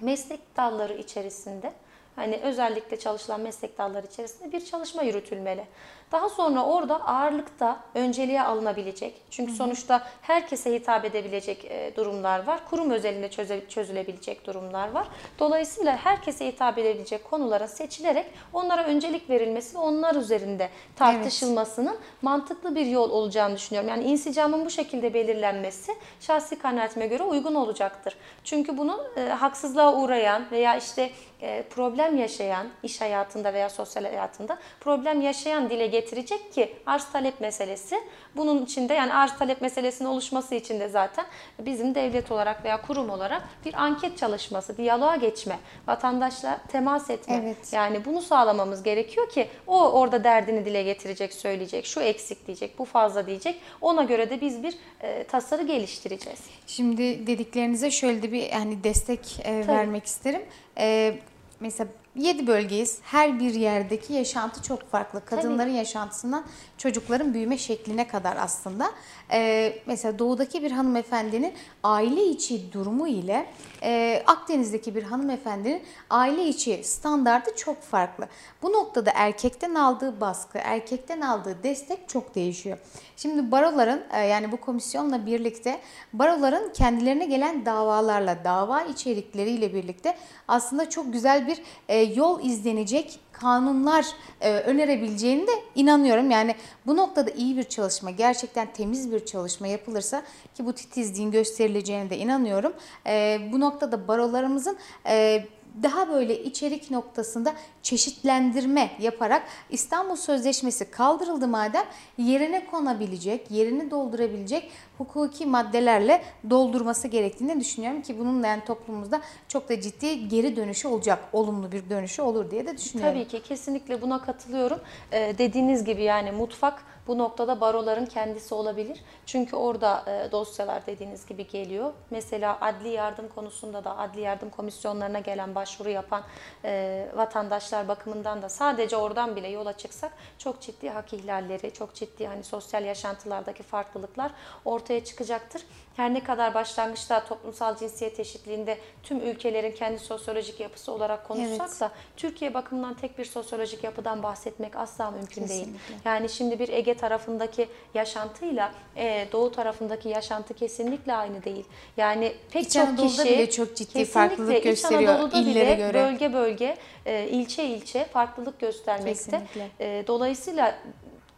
meslek dalları içerisinde hani özellikle çalışılan meslek dalları içerisinde bir çalışma yürütülmeli. Daha sonra orada ağırlıkta önceliğe alınabilecek. Çünkü sonuçta herkese hitap edebilecek e, durumlar var. Kurum özelinde çöze- çözülebilecek durumlar var. Dolayısıyla herkese hitap edebilecek konulara seçilerek onlara öncelik verilmesi ve onlar üzerinde tartışılmasının mantıklı bir yol olacağını düşünüyorum. Yani insicamın bu şekilde belirlenmesi şahsi kanaatime göre uygun olacaktır. Çünkü bunun e, haksızlığa uğrayan veya işte e, problem yaşayan iş hayatında veya sosyal hayatında problem yaşayan dile getirecek ki arz talep meselesi. Bunun içinde yani arz talep meselesinin oluşması için de zaten bizim devlet olarak veya kurum olarak bir anket çalışması, diyaloğa geçme, vatandaşla temas etme. Evet. Yani bunu sağlamamız gerekiyor ki o orada derdini dile getirecek, söyleyecek, şu eksik diyecek, bu fazla diyecek. Ona göre de biz bir e, tasarı geliştireceğiz. Şimdi dediklerinize şöyle de bir hani destek e, vermek isterim. E, mesela 7 bölgeyiz. Her bir yerdeki yaşantı çok farklı. Kadınların yaşantısından çocukların büyüme şekline kadar aslında. E, mesela doğudaki bir hanımefendinin aile içi durumu ile e, Akdeniz'deki bir hanımefendinin aile içi standardı çok farklı. Bu noktada erkekten aldığı baskı, erkekten aldığı destek çok değişiyor. Şimdi baroların e, yani bu komisyonla birlikte baroların kendilerine gelen davalarla, dava içerikleriyle birlikte aslında çok güzel bir e, yol izlenecek kanunlar e, önerebileceğini de inanıyorum. Yani bu noktada iyi bir çalışma, gerçekten temiz bir çalışma yapılırsa ki bu titizliğin gösterileceğine de inanıyorum. E, bu noktada barolarımızın e, daha böyle içerik noktasında çeşitlendirme yaparak İstanbul Sözleşmesi kaldırıldı madem yerine konabilecek, yerini doldurabilecek hukuki maddelerle doldurması gerektiğini düşünüyorum ki bunun da yani toplumumuzda çok da ciddi geri dönüşü olacak, olumlu bir dönüşü olur diye de düşünüyorum. Tabii ki kesinlikle buna katılıyorum. Ee, dediğiniz gibi yani mutfak bu noktada baroların kendisi olabilir. Çünkü orada e, dosyalar dediğiniz gibi geliyor. Mesela adli yardım konusunda da adli yardım komisyonlarına gelen başvuru yapan e, vatandaşlar bakımından da sadece oradan bile yola çıksak çok ciddi hak ihlalleri, çok ciddi hani sosyal yaşantılardaki farklılıklar ortaya çıkacaktır. Her ne kadar başlangıçta toplumsal cinsiyet eşitliğinde tüm ülkelerin kendi sosyolojik yapısı olarak konuşsak Evet. da Türkiye bakımından tek bir sosyolojik yapıdan bahsetmek asla mümkün değil. Kesinlikle. Yani şimdi bir Ege tarafındaki yaşantıyla e, Doğu tarafındaki yaşantı kesinlikle aynı değil. Yani pek İç çok Anadolu'da kişi bile çok ciddi kesinlikle farklılık İç gösteriyor Anadolu'da illere bile göre. bölge bölge, e, ilçe ilçe farklılık göstermekte. Kesinlikle. E, dolayısıyla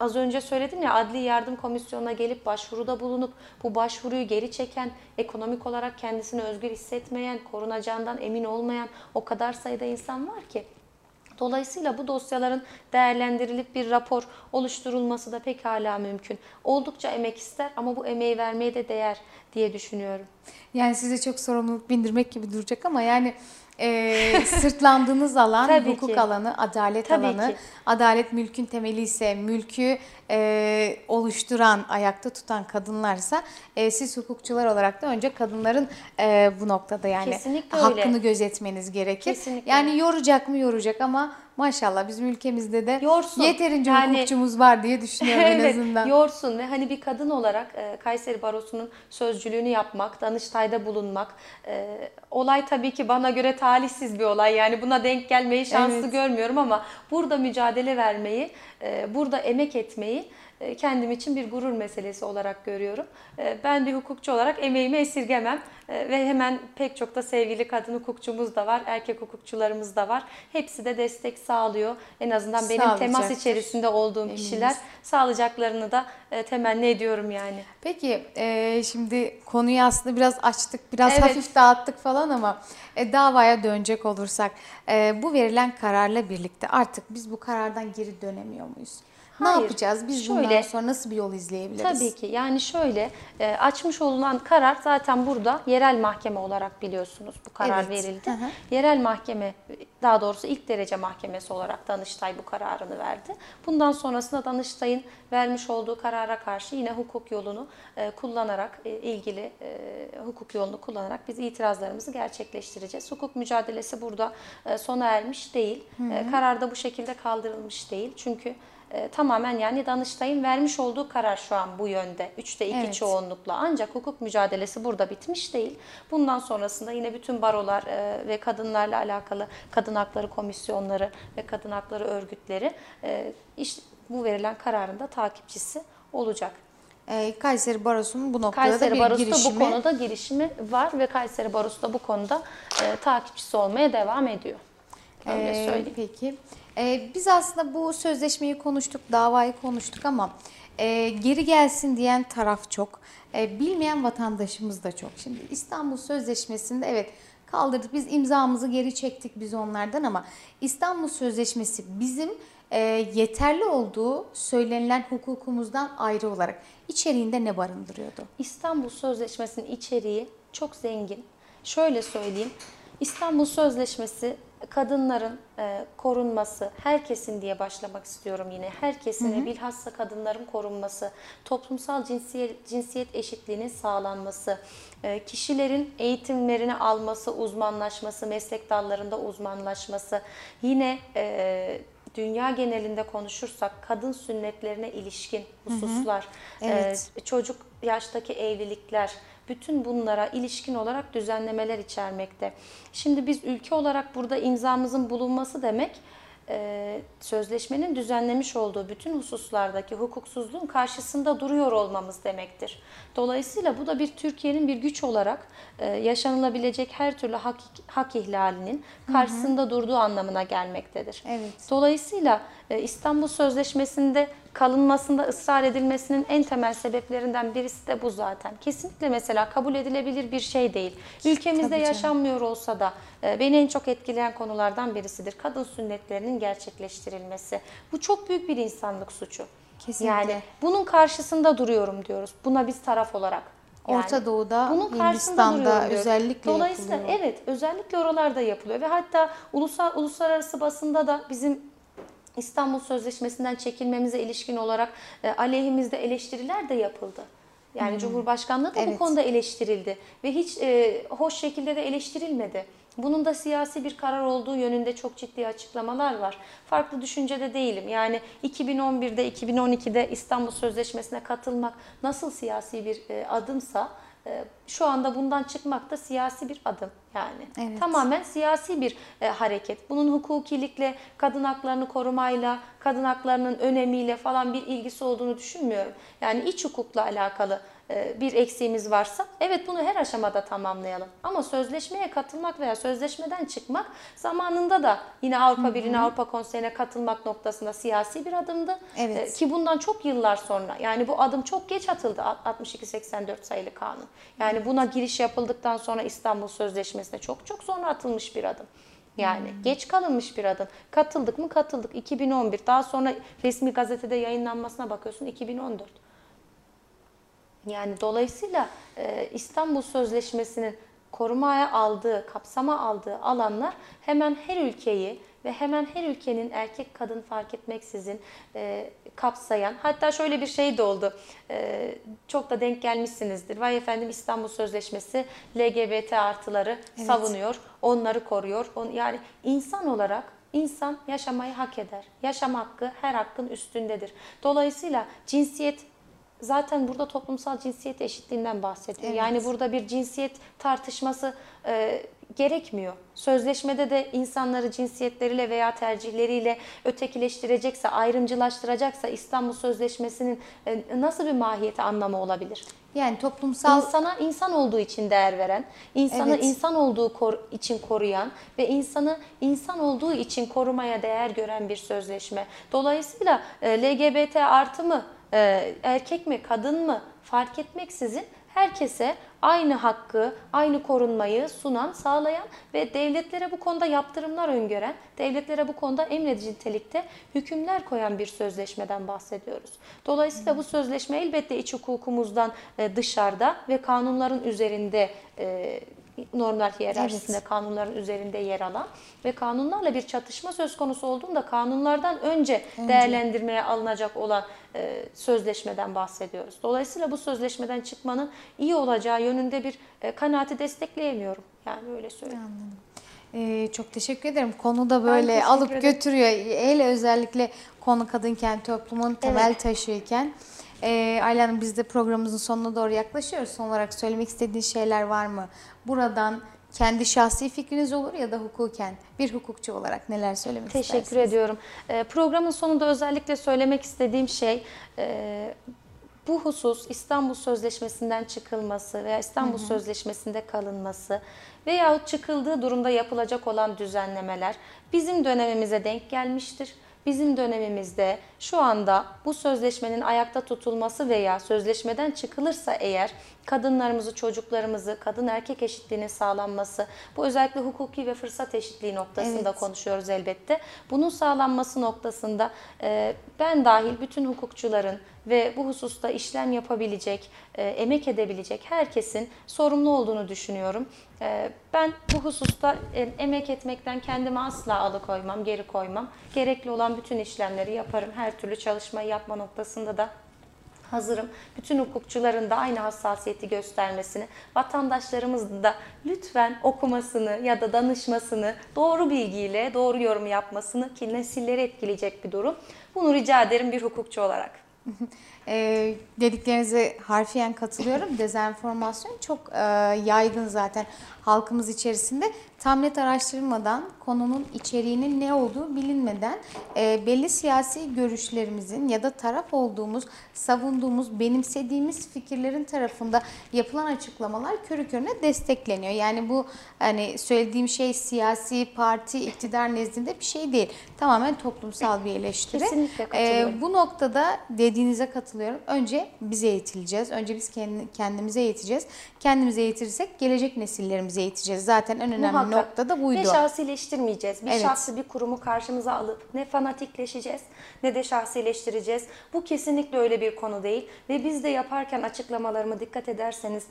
az önce söyledim ya adli yardım komisyonuna gelip başvuruda bulunup bu başvuruyu geri çeken, ekonomik olarak kendisini özgür hissetmeyen, korunacağından emin olmayan o kadar sayıda insan var ki. Dolayısıyla bu dosyaların değerlendirilip bir rapor oluşturulması da pekala mümkün. Oldukça emek ister ama bu emeği vermeye de değer diye düşünüyorum. Yani size çok sorumluluk bindirmek gibi duracak ama yani e, sırtlandığınız alan Tabii hukuk ki. alanı, adalet Tabii alanı. ki. Adalet mülkün temeli ise mülkü e, oluşturan, ayakta tutan kadınlarsa e, siz hukukçular olarak da önce kadınların e, bu noktada yani Kesinlikle hakkını öyle. gözetmeniz gerekir. Kesinlikle. Yani yoracak mı yoracak ama maşallah bizim ülkemizde de Yorsun. yeterince Yani- hukukçumuz var diye düşünüyorum en azından. yorsun ve hani bir kadın olarak e, Kayseri Barosu'nun sözcülüğünü yapmak, Danıştay'da bulunmak. e, olay tabii ki bana göre talihsiz bir olay. Yani buna denk gelmeyi şanslı Evet. görmüyorum ama burada mücadele vermeyi, e, burada emek etmeyi kendim için bir gurur meselesi olarak görüyorum. E, ben bir hukukçu olarak emeğimi esirgemem e, ve hemen pek çok da sevgili kadın hukukçumuz da var, erkek hukukçularımız da var. Hepsi de destek sağlıyor. En azından benim temas içerisinde olduğum Eminiz. kişiler sağlayacaklarını da temenni ediyorum yani. Peki şimdi konuyu aslında biraz açtık, biraz evet. hafif dağıttık falan ama davaya dönecek olursak bu verilen kararla birlikte artık biz bu karardan geri dönemiyor muyuz? Hayır. Ne yapacağız? Biz şöyle, bundan sonra nasıl bir yol izleyebiliriz? Tabii ki. Yani şöyle e, açmış olunan karar zaten burada yerel mahkeme olarak biliyorsunuz bu karar evet. verildi. Hı hı. Yerel mahkeme daha doğrusu ilk derece mahkemesi olarak Danıştay bu kararını verdi. Bundan sonrasında Danıştay'ın vermiş olduğu karara karşı yine hukuk yolunu e, kullanarak e, ilgili e, hukuk yolunu kullanarak biz itirazlarımızı gerçekleştireceğiz. Hukuk mücadelesi burada e, sona ermiş değil. Hı hı. E, karar da bu şekilde kaldırılmış değil. Çünkü e, tamamen yani Danıştay'ın vermiş olduğu karar şu an bu yönde. Üçte iki evet. çoğunlukla. Ancak hukuk mücadelesi burada bitmiş değil. Bundan sonrasında yine bütün barolar e, ve kadınlarla alakalı kadın hakları komisyonları ve kadın hakları örgütleri e, işte bu verilen kararın da takipçisi olacak. E, Kayseri Barosu'nun bu noktada Kayseri bir Barosu girişimi... bu konuda girişimi var ve Kayseri Barosu da bu konuda e, takipçisi olmaya devam ediyor. Öyle ee, söyleyeyim. Peki. Ee, biz aslında bu sözleşmeyi konuştuk, davayı konuştuk ama e, geri gelsin diyen taraf çok. E, bilmeyen vatandaşımız da çok. Şimdi İstanbul Sözleşmesi'nde evet kaldırdık. Biz imzamızı geri çektik biz onlardan ama İstanbul Sözleşmesi bizim e, yeterli olduğu söylenilen hukukumuzdan ayrı olarak içeriğinde ne barındırıyordu? İstanbul Sözleşmesi'nin içeriği çok zengin. Şöyle söyleyeyim. İstanbul Sözleşmesi kadınların e, korunması, herkesin diye başlamak istiyorum yine. Herkesin ve bilhassa kadınların korunması, toplumsal cinsiyet, cinsiyet eşitliğinin sağlanması, e, kişilerin eğitimlerini alması, uzmanlaşması, meslek dallarında uzmanlaşması, yine e, dünya genelinde konuşursak kadın sünnetlerine ilişkin hususlar, hı hı. Evet. E, çocuk yaştaki evlilikler, bütün bunlara ilişkin olarak düzenlemeler içermekte. Şimdi biz ülke olarak burada imzamızın bulunması demek e, sözleşmenin düzenlemiş olduğu bütün hususlardaki hukuksuzluğun karşısında duruyor olmamız demektir. Dolayısıyla bu da bir Türkiye'nin bir güç olarak e, yaşanılabilecek her türlü hak, hak ihlalinin karşısında hı hı. durduğu anlamına gelmektedir. Evet. Dolayısıyla e, İstanbul Sözleşmesi'nde kalınmasında ısrar edilmesinin en temel sebeplerinden birisi de bu zaten. Kesinlikle mesela kabul edilebilir bir şey değil. Ülkemizde yaşanmıyor olsa da e, beni en çok etkileyen konulardan birisidir. Kadın sünnetlerinin gerçekleştirilmesi. Bu çok büyük bir insanlık suçu. Kesinlikle. Yani bunun karşısında duruyorum diyoruz. Buna biz taraf olarak. Yani Orta Doğu'da, bunun Hindistan'da özellikle Dolayısıyla yapılıyor. evet özellikle oralarda yapılıyor ve hatta ulusal uluslararası basında da bizim İstanbul Sözleşmesi'nden çekilmemize ilişkin olarak e, aleyhimizde eleştiriler de yapıldı. Yani hmm. Cumhurbaşkanlığı da evet. bu konuda eleştirildi ve hiç e, hoş şekilde de eleştirilmedi. Bunun da siyasi bir karar olduğu yönünde çok ciddi açıklamalar var. Farklı düşüncede değilim. Yani 2011'de, 2012'de İstanbul Sözleşmesi'ne katılmak nasıl siyasi bir e, adımsa şu anda bundan çıkmak da siyasi bir adım yani. Evet. Tamamen siyasi bir e, hareket. Bunun hukukilikle, kadın haklarını korumayla, kadın haklarının önemiyle falan bir ilgisi olduğunu düşünmüyorum. Yani iç hukukla alakalı bir eksiğimiz varsa evet bunu her aşamada tamamlayalım. Ama sözleşmeye katılmak veya sözleşmeden çıkmak zamanında da yine Avrupa Birliği'ne, Avrupa Konseyi'ne katılmak noktasında siyasi bir adımdı. Evet. E, ki bundan çok yıllar sonra yani bu adım çok geç atıldı 62-84 sayılı kanun. Yani buna giriş yapıldıktan sonra İstanbul Sözleşmesi'ne çok çok sonra atılmış bir adım. Yani hmm. geç kalınmış bir adım. Katıldık mı? Katıldık. 2011. Daha sonra resmi gazetede yayınlanmasına bakıyorsun 2014. Yani dolayısıyla e, İstanbul Sözleşmesi'nin korumaya aldığı, kapsama aldığı alanlar hemen her ülkeyi ve hemen her ülkenin erkek kadın fark etmeksizin e, kapsayan hatta şöyle bir şey de oldu. E, çok da denk gelmişsinizdir. Vay efendim İstanbul Sözleşmesi LGBT artıları evet. savunuyor onları koruyor. On, yani insan olarak insan yaşamayı hak eder. Yaşam hakkı her hakkın üstündedir. Dolayısıyla cinsiyet zaten burada toplumsal cinsiyet eşitliğinden bahsediyor. Evet. Yani burada bir cinsiyet tartışması e, gerekmiyor. Sözleşmede de insanları cinsiyetleriyle veya tercihleriyle ötekileştirecekse, ayrımcılaştıracaksa İstanbul Sözleşmesi'nin e, nasıl bir mahiyeti anlamı olabilir? Yani toplumsal insana insan olduğu için değer veren, insanı Evet. insan olduğu kor- için koruyan ve insanı insan olduğu için korumaya değer gören bir sözleşme. Dolayısıyla e, LGBT artı mı, e, erkek mi, kadın mı fark etmeksizin herkese aynı hakkı, aynı korunmayı sunan, sağlayan ve devletlere bu konuda yaptırımlar öngören, devletlere bu konuda emredici nitelikte hükümler koyan bir sözleşmeden bahsediyoruz. Dolayısıyla bu sözleşme elbette iç hukukumuzdan e, dışarıda ve kanunların üzerinde e, normlar hiyerarşisinde kanunların üzerinde yer alan ve kanunlarla bir çatışma söz konusu olduğunda kanunlardan önce, değerlendirmeye alınacak olan e, sözleşmeden bahsediyoruz. Dolayısıyla bu sözleşmeden çıkmanın iyi olacağı yönünde bir e, kanaati destekleyemiyorum. Yani öyle söyleyeyim. Ee, çok teşekkür ederim. Konu da böyle alıp ederim. götürüyor. Hele özellikle konu kadınken toplumun temel Evet. taşıyken. Ee, Ayla Hanım biz de programımızın sonuna doğru yaklaşıyoruz. Son olarak söylemek istediğiniz şeyler var mı? Buradan kendi şahsi fikriniz olur ya da hukuken bir hukukçu olarak neler söylemek Teşekkür istersiniz? ediyorum. Ee, programın sonunda özellikle söylemek istediğim şey e, bu husus İstanbul Sözleşmesi'nden çıkılması veya İstanbul Sözleşmesi'nde kalınması veyahut çıkıldığı durumda yapılacak olan düzenlemeler bizim dönemimize denk gelmiştir. Bizim dönemimizde şu anda bu sözleşmenin ayakta tutulması veya sözleşmeden çıkılırsa eğer kadınlarımızı, çocuklarımızı, kadın erkek eşitliğinin sağlanması, bu özellikle hukuki ve fırsat eşitliği noktasında Evet. konuşuyoruz elbette. Bunun sağlanması noktasında ben dahil bütün hukukçuların ve bu hususta işlem yapabilecek, e, emek edebilecek herkesin sorumlu olduğunu düşünüyorum. E, ben bu hususta e, emek etmekten kendimi asla alıkoymam, geri koymam. Gerekli olan bütün işlemleri yaparım. Her türlü çalışmayı yapma noktasında da hazırım. Bütün hukukçuların da aynı hassasiyeti göstermesini, vatandaşlarımızın da lütfen okumasını ya da danışmasını, doğru bilgiyle doğru yorum yapmasını ki nesilleri etkileyecek bir durum. Bunu rica ederim bir hukukçu olarak. Ee, dediklerinize harfiyen katılıyorum. Dezenformasyon çok e, yaygın zaten halkımız içerisinde. Tam net araştırılmadan, konunun içeriğinin ne olduğu bilinmeden e, belli siyasi görüşlerimizin ya da taraf olduğumuz, savunduğumuz, benimsediğimiz fikirlerin tarafında yapılan açıklamalar körü körüne destekleniyor. Yani bu hani söylediğim şey siyasi parti, iktidar nezdinde bir şey değil. Tamamen toplumsal bir eleştiri. Kesinlikle katılıyorum. bu noktada dediğinize katılıyorum. Önce biz eğitileceğiz. Önce biz kendi, kendimize eğiteceğiz. Kendimize eğitirsek gelecek nesillerimize eğiteceğiz. Zaten en önemli Muhakkak. Nokta da buydu. Ne şahsileştirmeyeceğiz. Bir Evet. şahsı bir kurumu karşımıza alıp ne fanatikleşeceğiz ne de şahsileştireceğiz. Bu kesinlikle öyle bir konu değil. Ve biz de yaparken açıklamalarımı dikkat ederseniz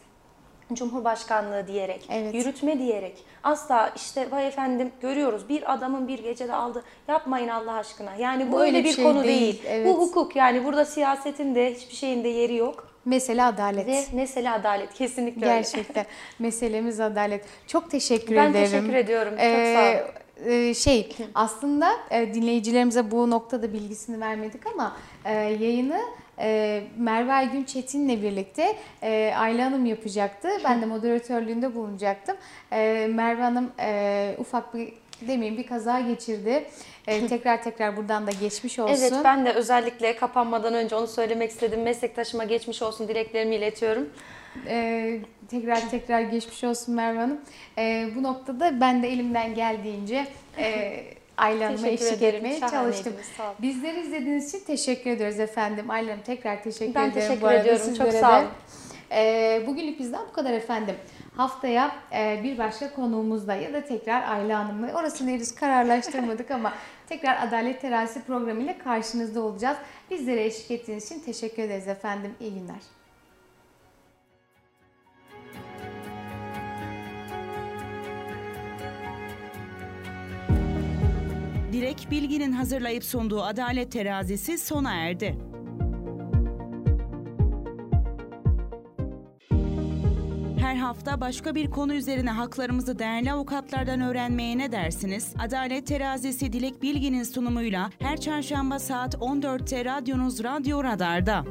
Cumhurbaşkanlığı diyerek, Evet. yürütme diyerek asla işte vay efendim görüyoruz bir adamın bir gecede aldı yapmayın Allah aşkına. Yani bu, Bu öyle bir şey konu değil, değil. evet. Bu hukuk yani burada siyasetin de hiçbir şeyin de yeri yok. Mesele adalet. Ve mesele adalet kesinlikle öyle. Gerçekten. Meselemiz adalet. Çok teşekkür Ben ederim. teşekkür ediyorum. Çok Ee, sağ olun. e, şey aslında e, dinleyicilerimize bu noktada bilgisini vermedik ama e, yayını Merve Aygün Çetin'le birlikte Ayla Hanım yapacaktı. Ben de moderatörlüğünde bulunacaktım. Merve Hanım ufak bir demeyeyim bir kaza geçirdi. E, tekrar tekrar buradan da geçmiş olsun. Evet ben de özellikle kapanmadan önce onu söylemek istedim. Meslektaşıma geçmiş olsun dileklerimi iletiyorum. Ee, tekrar tekrar geçmiş olsun Merve Hanım. Ee, bu noktada ben de elimden geldiğince e, Ayla Hanım'a Teşekkür eşlik ederim. etmeye çalıştım. Bizleri izlediğiniz için teşekkür ediyoruz efendim. Ayla Hanım tekrar teşekkür Ben ederim. teşekkür bu arada ediyorum. Çok sağ olun. Ee, bugünlük bizden bu kadar efendim. Haftaya e, bir başka konuğumuzla ya da tekrar Ayla Hanım'la orasını henüz kararlaştırmadık ama tekrar Adalet Terazisi programıyla karşınızda olacağız. Bizlere eşlik ettiğiniz için teşekkür ederiz efendim. İyi günler. Dilek Bilgin'in hazırlayıp sunduğu Adalet Terazisi sona erdi. Her hafta başka bir konu üzerine haklarımızı değerli avukatlardan öğrenmeye ne dersiniz? Adalet Terazisi Dilek Bilgin'in sunumuyla her çarşamba saat 14'te radyonuz Radyo Radar'da.